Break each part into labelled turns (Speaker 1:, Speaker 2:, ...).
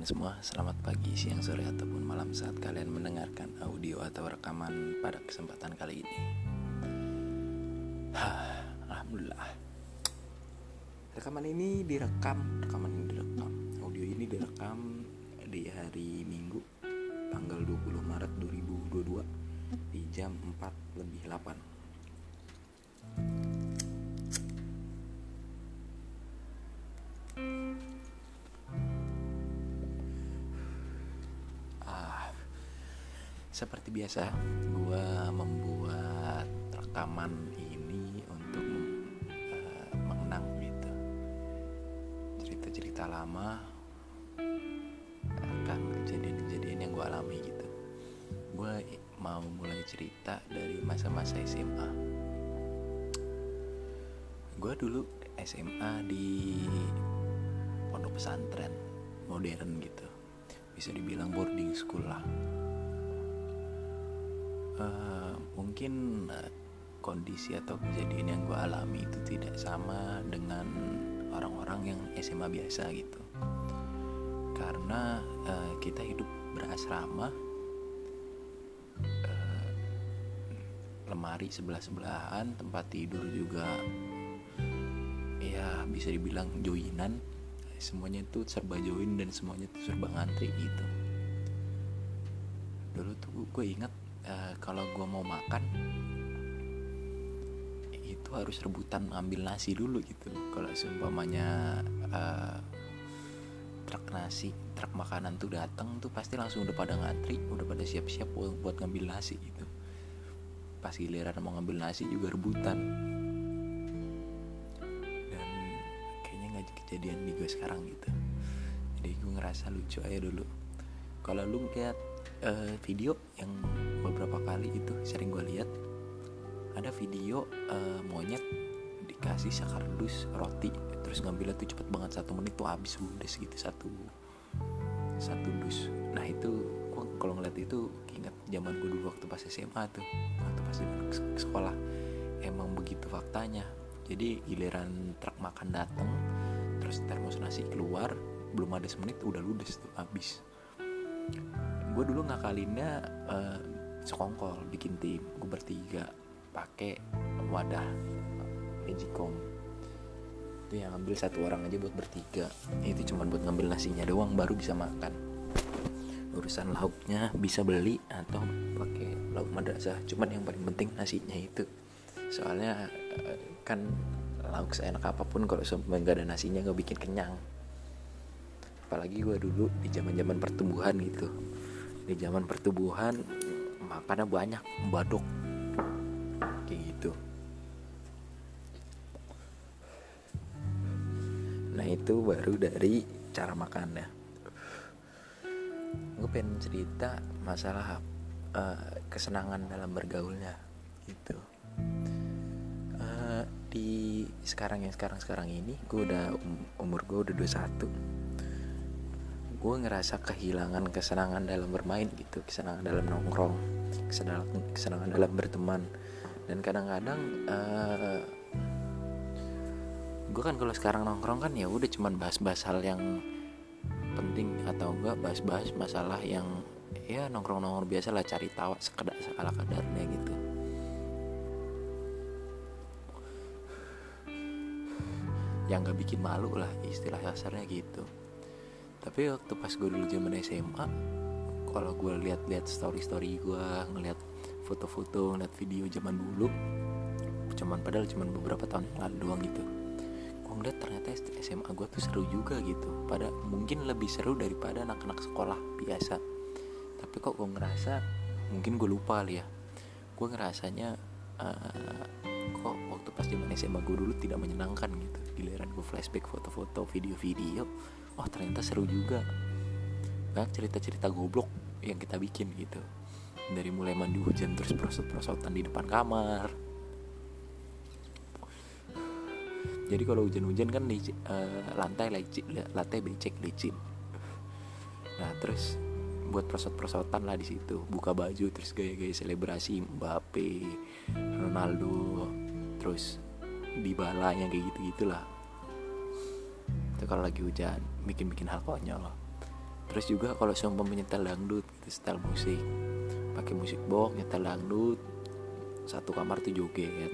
Speaker 1: teman-teman semua, selamat pagi, siang, sore, ataupun malam saat kalian mendengarkan audio atau rekaman pada kesempatan kali ini. Alhamdulillah. Rekaman ini direkam, rekaman ini direkam, audio ini direkam di hari Minggu, tanggal 20 Maret 2022 di jam 4 lebih 8. Seperti biasa, gue membuat rekaman ini untuk uh, mengenang gitu cerita-cerita lama akan kejadian-kejadian yang gue alami gitu. Gue mau mulai cerita dari masa-masa SMA. Gue dulu SMA di pondok pesantren modern gitu, bisa dibilang boarding school lah uh, mungkin uh, kondisi atau kejadian yang gue alami itu tidak sama dengan orang-orang yang SMA biasa gitu. Karena uh, kita hidup berasrama uh, lemari sebelah sebelahan tempat tidur juga ya bisa dibilang joinan. Semuanya itu serba join dan semuanya itu serba ngantri gitu. Dulu tuh gue ingat kalau gue mau makan itu harus rebutan ambil nasi dulu gitu. Kalau seumpamanya uh, truk nasi truk makanan tuh datang tuh pasti langsung udah pada ngantri udah pada siap-siap buat, ngambil nasi gitu. Pas giliran mau ngambil nasi juga rebutan. Dan kayaknya nggak kejadian di gue sekarang gitu. Jadi gue ngerasa lucu aja dulu. Kalau lu lihat uh, video yang beberapa kali itu sering gue lihat. Ada video uh, monyet dikasih sakardus roti terus ngambilnya tuh cepet banget satu menit tuh habis ludes gitu satu satu dus. Nah itu gue kalau ngeliat itu ingat zaman gue dulu waktu pas SMA tuh waktu pas di sekolah. Emang begitu faktanya. Jadi giliran truk makan dateng terus termos nasi keluar belum ada semenit udah ludes tuh habis gue dulu ngakalinnya uh, sekongkol bikin tim. Gue bertiga pakai wadah magicom. Itu yang ambil satu orang aja buat bertiga. Itu cuma buat ngambil nasinya doang baru bisa makan. Urusan lauknya bisa beli atau pakai lauk madrasah. Cuman yang paling penting nasinya itu. Soalnya eh, kan lauk seenak apa pun kalau sampai nggak ada nasinya nggak bikin kenyang. Apalagi gue dulu di zaman zaman pertumbuhan gitu di zaman pertumbuhan makannya banyak. Badok. Kayak gitu. Nah itu baru dari cara makannya. Gue pengen cerita masalah uh, kesenangan dalam bergaulnya gitu. Uh, di sekarang yang sekarang sekarang ini gue udah um, umur gue udah 21 gue ngerasa kehilangan kesenangan dalam bermain gitu kesenangan dalam nongkrong kesenangan kesenangan dalam berteman. Dan kadang-kadang uh, gue kan kalau sekarang nongkrong kan ya udah cuman bahas-bahas hal yang penting atau enggak bahas-bahas masalah yang ya nongkrong-nongkrong biasa lah cari tawa sekedar sekala kadarnya gitu. Yang gak bikin malu lah istilah dasarnya gitu tapi waktu pas gue dulu zaman SMA kalau gue lihat-lihat story story gue ngeliat foto-foto ngeliat video zaman dulu cuman padahal cuman beberapa tahun yang lalu doang gitu gue ngeliat ternyata SMA gue tuh seru juga gitu. Pada mungkin lebih seru daripada anak-anak sekolah biasa. Tapi kok gue ngerasa mungkin gue lupa kali ya gue ngerasanya uh, kok waktu pas zaman SMA gue dulu tidak menyenangkan gitu. Giliran gue flashback foto-foto video-video oh ternyata seru juga. Banyak cerita-cerita goblok yang kita bikin gitu. Dari mulai mandi hujan terus prosot-prosotan di depan kamar. Jadi kalau hujan-hujan kan di uh, lantai lecin lantai becek licin. Nah terus buat prosot-prosotan lah di situ. Buka baju terus gaya-gaya selebrasi Mbappe Ronaldo terus di balanya kayak gitu gitulah itu kalau lagi hujan bikin-bikin hal konyol. Terus juga kalau sumpah menyetel dangdut gitu setel musik. Pakai musik box nyetel dangdut satu kamar tuh joget.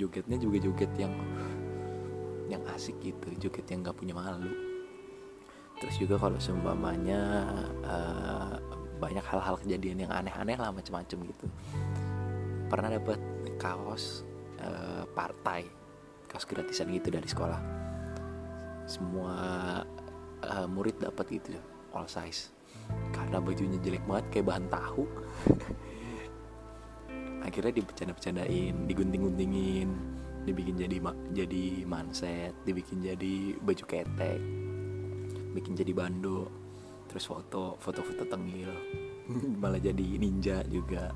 Speaker 1: Jogetnya juga joget yang yang asik gitu joget yang gak punya malu. Terus juga kalau seumpamanya uh, banyak hal-hal kejadian yang aneh-aneh lah macam-macam gitu pernah dapat kaos uh, partai kaos gratisan gitu dari sekolah. Semua uh, murid dapat gitu all size. Karena bajunya jelek banget kayak bahan tahu. Akhirnya dibecanda-becandain digunting-guntingin dibikin jadi jadi manset dibikin jadi baju ketek bikin jadi bando terus foto foto-foto tengil. Malah jadi ninja juga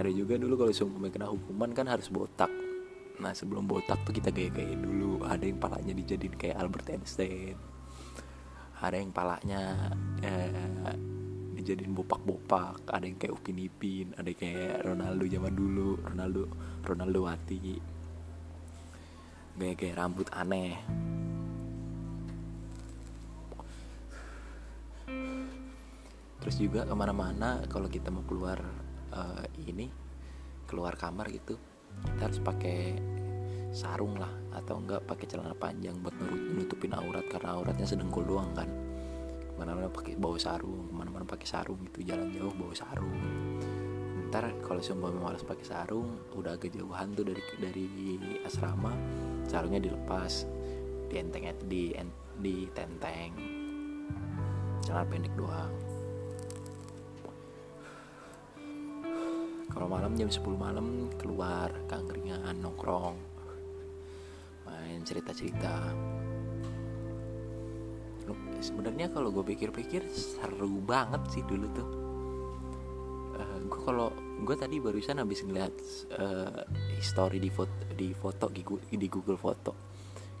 Speaker 1: ada juga dulu kalau semua kena hukuman kan harus botak. Nah sebelum botak tuh kita gaya-gaya dulu. Ada yang palanya dijadiin kayak Albert Einstein. Ada yang palanya eh, dijadiin bopak-bopak. Ada yang kayak Upin Ipin ada yang kayak Ronaldo zaman dulu. Ronaldo Ronaldo Wati. Gaya-gaya rambut aneh. Terus juga ke mana-mana kalau kita mau keluar uh, ini keluar kamar gitu kita harus pakai sarung lah atau enggak pakai celana panjang buat nutupin aurat karena auratnya sedengkul doang kan. Ke mana-mana pakai bawa sarung ke mana-mana pakai sarung gitu jalan jauh bawa sarung. Ntar kalau semua malas pakai sarung udah agak jauhan tuh dari dari asrama sarungnya dilepas dienteng di di tenteng. Celana pendek doang kalau malam jam 10 malam keluar kangkringan nongkrong main cerita-cerita. Sebenarnya kalau gue pikir-pikir seru banget sih dulu tuh. Uh, eh, gue kalau gue tadi barusan habis ngeliat uh, history di foto di foto di, Google Foto.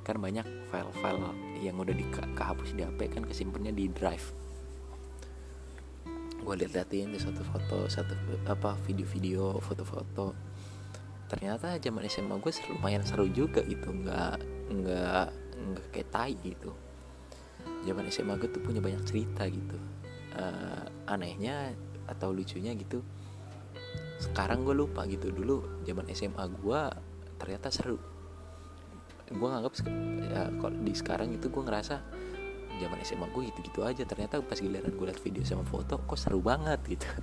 Speaker 1: Kan banyak file-file yang udah di kehapus di HP kan kesimpannya di Drive gue liat-liatin di satu foto satu apa video-video foto-foto. Ternyata zaman SMA gue lumayan seru juga gitu nggak nggak nggak kayak tai gitu. Zaman SMA gue tuh punya banyak cerita gitu. Uh, anehnya atau lucunya gitu sekarang gue lupa gitu. Dulu zaman SMA gue ternyata seru. Gue nganggap ya, kalau di sekarang itu gue ngerasa zaman SMA gue gitu-gitu aja. Ternyata pas giliran gue liat video sama foto kok seru banget gitu.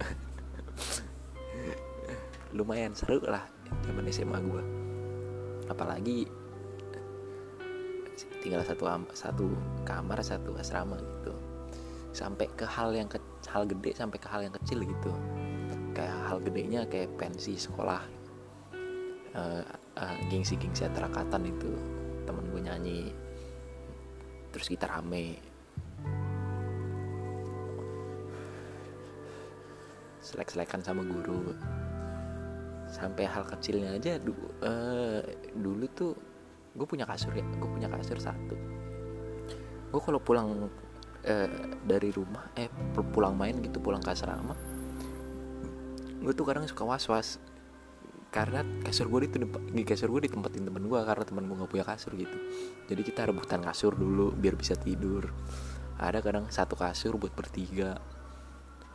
Speaker 1: Lumayan seru lah zaman SMA gue apalagi tinggal satu satu kamar satu asrama gitu. Sampai ke hal yang ke, hal gede sampai ke hal yang kecil gitu. Kayak hal gedenya kayak pensi sekolah uh, uh, gengsi gengsi antara itu. Temen gue nyanyi terus kita rame. Selek-selekan sama guru. Sampai hal kecilnya aja du, uh, dulu tuh gue punya kasur ya gue punya kasur satu. Gue kalau pulang uh, dari rumah eh pulang main gitu pulang ke asrama gue tuh kadang suka was was karena kasur gue itu di kasur gue ditempatin temen gue karena temen gue gak punya kasur gitu. Jadi kita rebutan kasur dulu biar bisa tidur. Ada kadang satu kasur buat bertiga.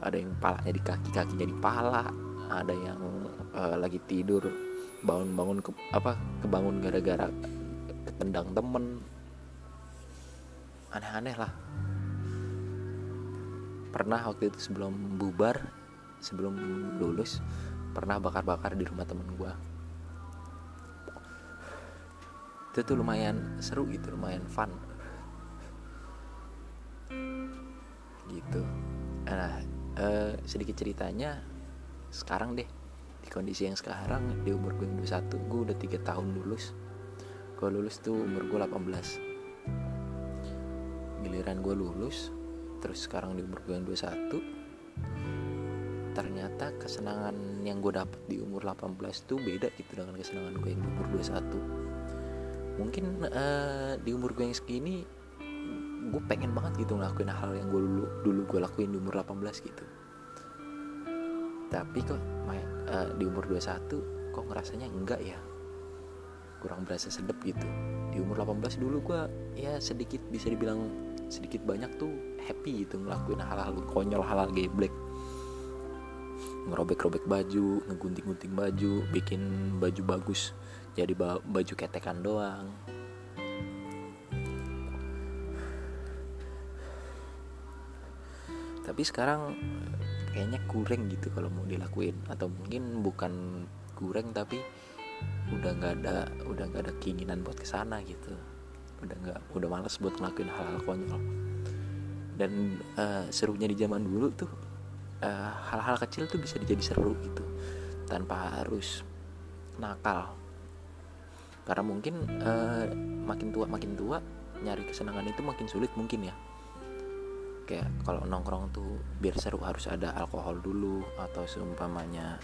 Speaker 1: Ada yang palanya di kaki kakinya di pala. Ada yang uh, lagi tidur bangun-bangun ke, apa kebangun gara-gara ketendang temen. Aneh-aneh lah. Pernah waktu itu sebelum bubar sebelum lulus pernah bakar-bakar di rumah temen gue itu tuh lumayan seru gitu lumayan fun. Gitu. Nah uh, sedikit ceritanya sekarang deh di kondisi yang sekarang di umur gue yang 21 gue udah tiga tahun lulus. Gue lulus tuh umur gue 18 giliran gue lulus terus sekarang di umur gue yang 21 ternyata kesenangan yang gue dapet di umur 18 tuh beda gitu dengan kesenangan gue yang di umur 21 mungkin uh, di umur gue yang segini gue pengen banget gitu ngelakuin hal yang gue dulu dulu gue lakuin di umur 18 gitu. Tapi kok main, uh, di umur 21 kok ngerasanya enggak ya? Kurang berasa sedep gitu. Di umur 18 dulu gue ya sedikit bisa dibilang sedikit banyak tuh happy gitu ngelakuin hal-hal konyol hal-hal geblek ngerobek-robek baju ngegunting-gunting baju bikin baju bagus. Jadi baju ketekan doang. Tapi sekarang kayaknya kurang gitu kalau mau dilakuin. Atau mungkin bukan kurang tapi udah nggak ada udah nggak ada keinginan buat ke sana gitu. Udah nggak udah males buat ngelakuin hal-hal konyol. Dan uh, serunya di zaman dulu tuh hal hal-hal kecil tuh bisa jadi seru gitu tanpa harus nakal. Karena mungkin uh, makin tua makin tua nyari kesenangan itu makin sulit mungkin ya. Kayak kalau nongkrong tuh biar seru harus ada alkohol dulu atau seumpamanya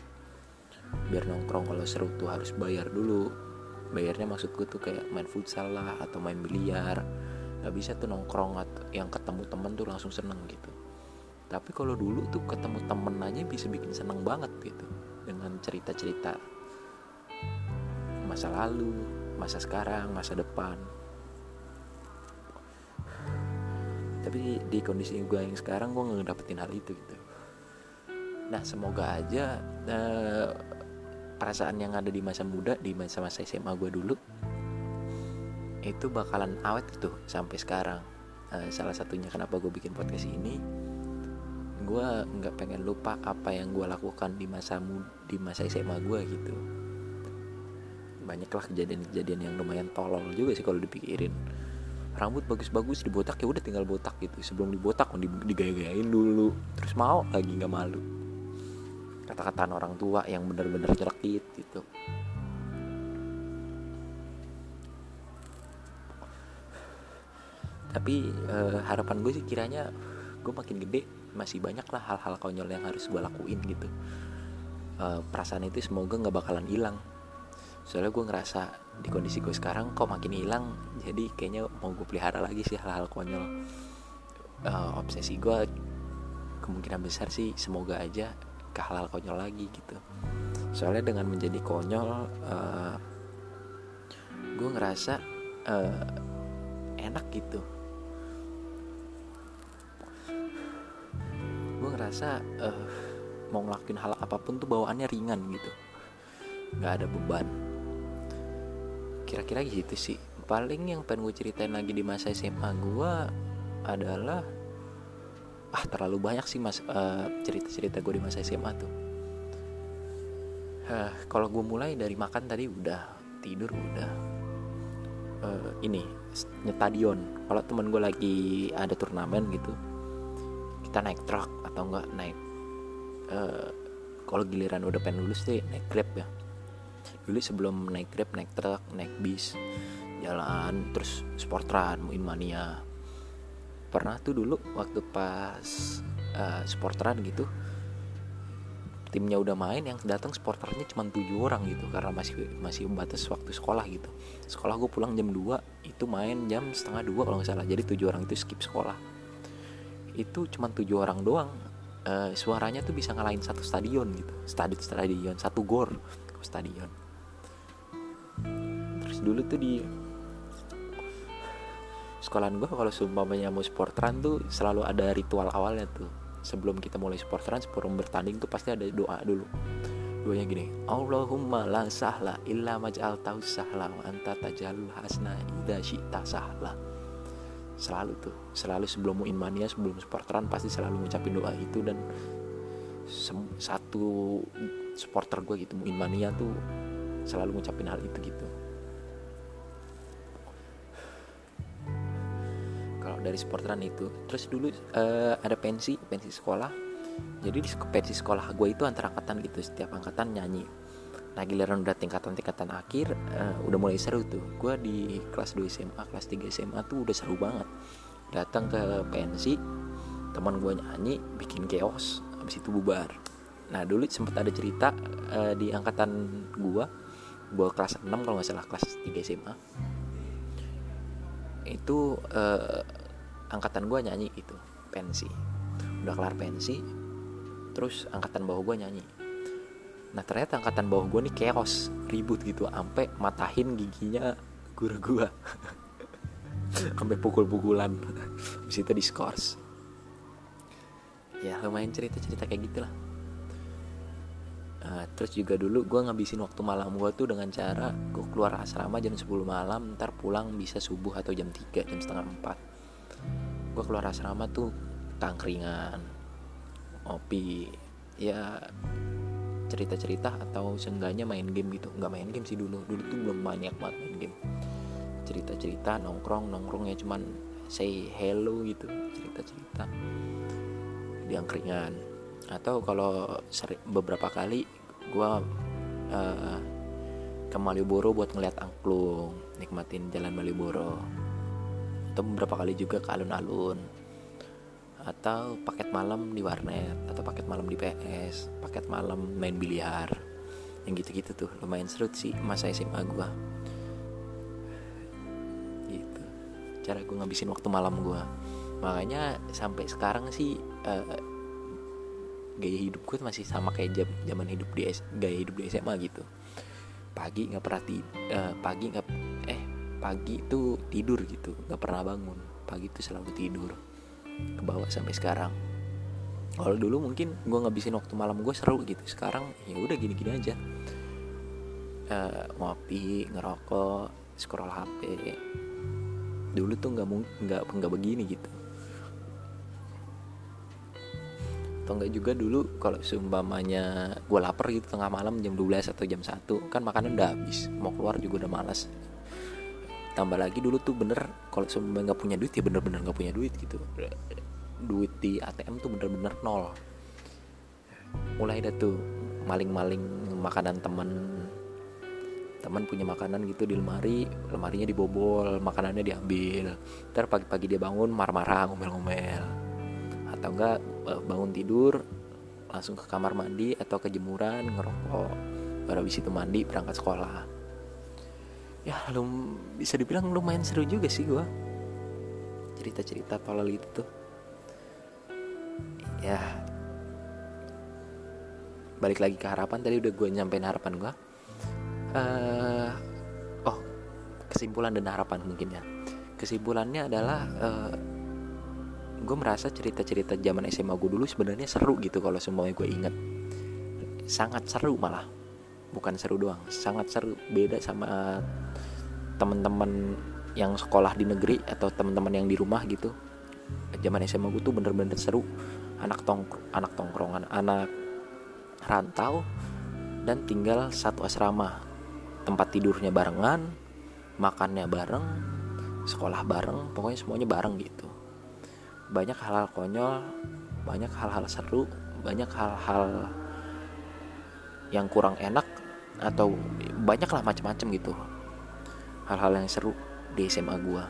Speaker 1: biar nongkrong kalau seru tuh harus bayar dulu. Bayarnya maksud gue tuh kayak main futsal lah atau main biliar. Nggak bisa tuh nongkrong atau yang ketemu temen tuh langsung seneng gitu tapi kalau dulu tuh ketemu temen aja bisa bikin seneng banget gitu. Dengan cerita-cerita masa lalu masa sekarang masa depan. Tapi di kondisi gue yang sekarang gue nggak dapetin hal itu gitu. Nah semoga aja uh, perasaan yang ada di masa muda di masa-masa SMA gue dulu itu bakalan awet gitu sampai sekarang. Uh, salah satunya kenapa gue bikin podcast ini gue nggak pengen lupa apa yang gue lakukan di masa di masa SMA gue gitu. Banyaklah kejadian-kejadian yang lumayan tolol juga sih kalau dipikirin. Rambut bagus-bagus dibotak ya udah tinggal botak gitu. Sebelum dibotak digaya-gayain dulu. Terus mau lagi nggak malu. Kata-kataan orang tua yang bener-bener jelekit gitu. Tapi uh, harapan gue sih kiranya gue makin gede masih banyak lah hal-hal konyol yang harus gue lakuin gitu. Uh, perasaan itu semoga nggak bakalan hilang. Soalnya gue ngerasa di kondisi gue sekarang kok makin hilang jadi kayaknya mau gue pelihara lagi sih hal-hal konyol. Uh, obsesi gue kemungkinan besar sih semoga aja ke hal-hal konyol lagi gitu. Soalnya dengan menjadi konyol uh, gue ngerasa uh, enak gitu ngerasa uh, mau ngelakuin hal apa pun tuh bawaannya ringan gitu. Nggak ada beban. Kira-kira gitu sih. Paling yang pengen gue ceritain lagi di masa SMA gue adalah ah terlalu banyak sih mas uh, cerita-cerita gue di masa SMA tuh. Uh, kalau gue mulai dari makan tadi udah tidur udah. Uh, ini nyetadion kalau temen gue lagi ada turnamen gitu kita naik truk atau enggak naik uh, kalau giliran udah pengen lulus deh naik grab ya. Dulu sebelum naik grab naik truk naik bis jalan terus sport run muin mania pernah tuh dulu waktu pas uh, sport run gitu timnya udah main yang datang sporternya cuma tujuh orang gitu karena masih masih batas waktu sekolah gitu. Sekolah gue pulang jam 2 itu main jam setengah dua kalau nggak salah jadi tujuh orang itu skip sekolah itu cuma tujuh orang doang. Uh, suaranya tuh bisa ngalahin satu stadion gitu. Stadion stadion satu gor stadion. Terus dulu tuh di sekolahan gue kalau seumpamanya mau sport run tuh selalu ada ritual awalnya tuh. Sebelum kita mulai sport run sebelum bertanding tuh pasti ada doa dulu. Doanya gini Allahumma la sahla illa maj'al tahu sahla wa anta tajalul hasna idza syi'ta sahla selalu tuh selalu sebelum muin mania sebelum sport run pasti selalu ngucapin doa itu dan satu supporter gue gitu muin mania tuh selalu ngucapin hal itu gitu. Kalau dari supporteran itu terus dulu uh, ada pensi pensi sekolah. Jadi di pensi sekolah gue itu antara angkatan gitu. Setiap angkatan nyanyi nah giliran udah tingkatan-tingkatan akhir uh, udah mulai seru tuh. Gue di kelas 2 SMA kelas 3 SMA tuh udah seru banget. Datang ke pensi teman gue nyanyi bikin chaos habis itu bubar. Nah dulu sempat ada cerita uh, di angkatan gue gue kelas 6 kalau nggak salah kelas 3 SMA itu uh, angkatan gue nyanyi itu pensi udah kelar pensi terus angkatan bawah gue nyanyi nah ternyata angkatan bawah gue nih chaos ribut gitu sampai matahin giginya guru gue sampai pukul-pukulan. Habis itu diskors. Ya lumayan cerita-cerita kayak gitulah. Uh, terus juga dulu gue ngabisin waktu malam gue tuh dengan cara gue keluar asrama jam 10 malam ntar pulang bisa subuh atau jam 3 jam setengah 4 gue keluar asrama tuh tangkringan ngopi ya cerita-cerita atau seenggaknya main game gitu. Nggak main game sih dulu. Dulu tuh belum banyak banget main game. Cerita-cerita nongkrong nongkrongnya cuman say hello gitu. Cerita-cerita. Di angkringan. Atau kalau beberapa kali gue uh, ke Malioboro buat ngeliat angklung. Nikmatin jalan Malioboro. Atau beberapa kali juga ke alun-alun atau paket malam di warnet atau paket malam di PS paket malam main biliar. Yang gitu-gitu tuh lumayan seru sih masa SMA gue gitu. Cara gue ngabisin waktu malam gue makanya sampai sekarang sih uh, gaya hidup gue masih sama kayak jam zaman hidup di gaya hidup di SMA gitu. Pagi nggak pernah uh, pagi nggak eh pagi itu tidur gitu nggak pernah bangun. Pagi itu selalu tidur ke bawah sampai sekarang. Kalau dulu mungkin gue ngabisin waktu malam gue seru gitu sekarang ya udah gini-gini aja. Uh, ngopi ngerokok scroll HP dulu tuh nggak nggak nggak begini gitu. Atau enggak juga dulu kalau seumpamanya gue lapar gitu tengah malam jam 12 atau jam 1 kan makanan udah habis mau keluar juga udah malas tambah lagi dulu tuh bener kalau seumpamanya nggak punya duit ya bener-bener nggak punya duit gitu. Duit di ATM tuh bener-bener nol. Mulai dah tuh maling-maling makanan temen. Teman punya makanan gitu di lemari lemarinya dibobol makanannya diambil. Ntar pagi-pagi dia bangun marah-marah ngomel-ngomel. Atau enggak eh, bangun tidur langsung ke kamar mandi atau ke jemuran ngerokok. Baru habis itu mandi berangkat sekolah ya lu bisa dibilang lumayan seru juga sih gua. Cerita-cerita tolol itu tuh. Ya. Balik lagi ke harapan tadi udah gue nyampein harapan gue uh, oh kesimpulan dan harapan mungkin ya. Kesimpulannya adalah uh, gue merasa cerita-cerita zaman SMA gue dulu sebenarnya seru gitu kalau semuanya gue inget sangat seru malah bukan seru doang sangat seru. Beda sama teman-teman yang sekolah di negeri atau teman-teman yang di rumah gitu. Zaman SMA gue tuh bener-bener seru. Anak tong anak tongkrongan anak rantau dan tinggal satu asrama. Tempat tidurnya barengan makannya bareng sekolah bareng pokoknya semuanya bareng gitu. Banyak hal-hal konyol banyak hal-hal seru banyak hal-hal yang kurang enak atau banyak lah macam-macam gitu. Hal-hal yang seru di SMA gue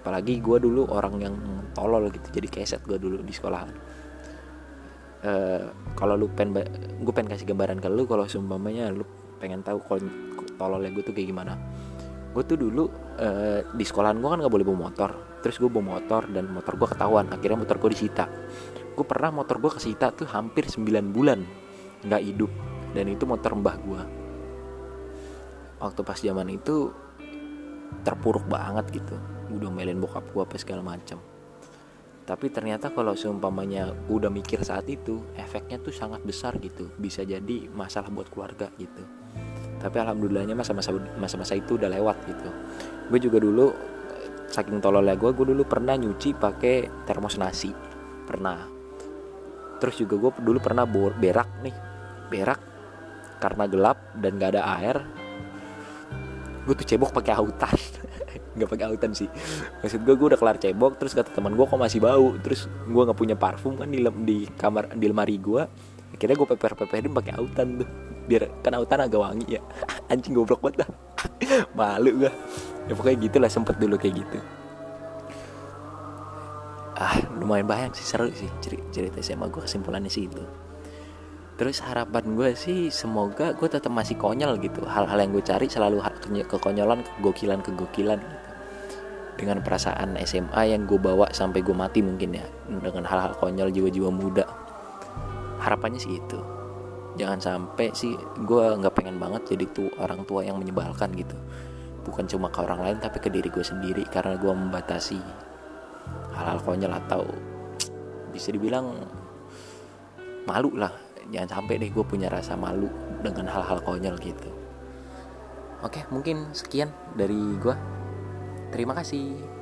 Speaker 1: apalagi gue dulu orang yang tolol gitu. Jadi keset gue dulu di sekolah uh, kalau lu pengen gue pengen kasih gambaran ke lu kalau seumpamanya lu pengen tahu tololnya gue tuh kayak gimana. Gue tuh dulu uh, di sekolahan gue kan nggak boleh bawa motor. Terus gue bawa motor dan motor gue ketahuan. Akhirnya motor gue disita. Gue pernah motor gue kesita tuh hampir 9 bulan nggak hidup. Dan itu motor mbah gue waktu pas zaman itu terpuruk banget gitu. Udah melin bokap gue apa segala macam tapi ternyata kalau seumpamanya udah mikir saat itu efeknya tuh sangat besar gitu. Bisa jadi masalah buat keluarga gitu. Tapi alhamdulillahnya masa-masa masa-masa itu udah lewat gitu. Gue juga dulu saking tololnya gue gue dulu pernah nyuci pakai termos nasi. Pernah. Terus juga gue dulu pernah berak nih. Berak karena gelap dan gak ada air gue tuh cebok pakai autan. Nggak pakai autan sih. Maksud gue gue udah kelar cebok terus kata teman gue kok masih bau. Terus gue nggak punya parfum kan di di kamar di lemari gue akhirnya gue peper peperin pakai autan tuh. Biar kan autan agak wangi ya. Anjing goblok banget dah. Malu gue ya pokoknya gitulah sempet dulu kayak gitu. Ah lumayan banyak sih seru sih cerita SMA gue kesimpulannya sih itu terus harapan gue sih semoga gue tetap masih konyol gitu. Hal-hal yang gue cari selalu kekonyolan kegokilan kegokilan gitu. Dengan perasaan SMA yang gue bawa sampai gue mati mungkin ya. Dengan hal-hal konyol jiwa-jiwa muda. Harapannya sih itu. Jangan sampai sih gue nggak pengen banget jadi tuh orang tua yang menyebalkan gitu. Bukan cuma ke orang lain tapi ke diri gue sendiri. Karena gue membatasi hal-hal konyol atau bisa dibilang malu lah jangan sampai deh gue punya rasa malu dengan hal-hal konyol gitu. Oke mungkin sekian dari gue terima kasih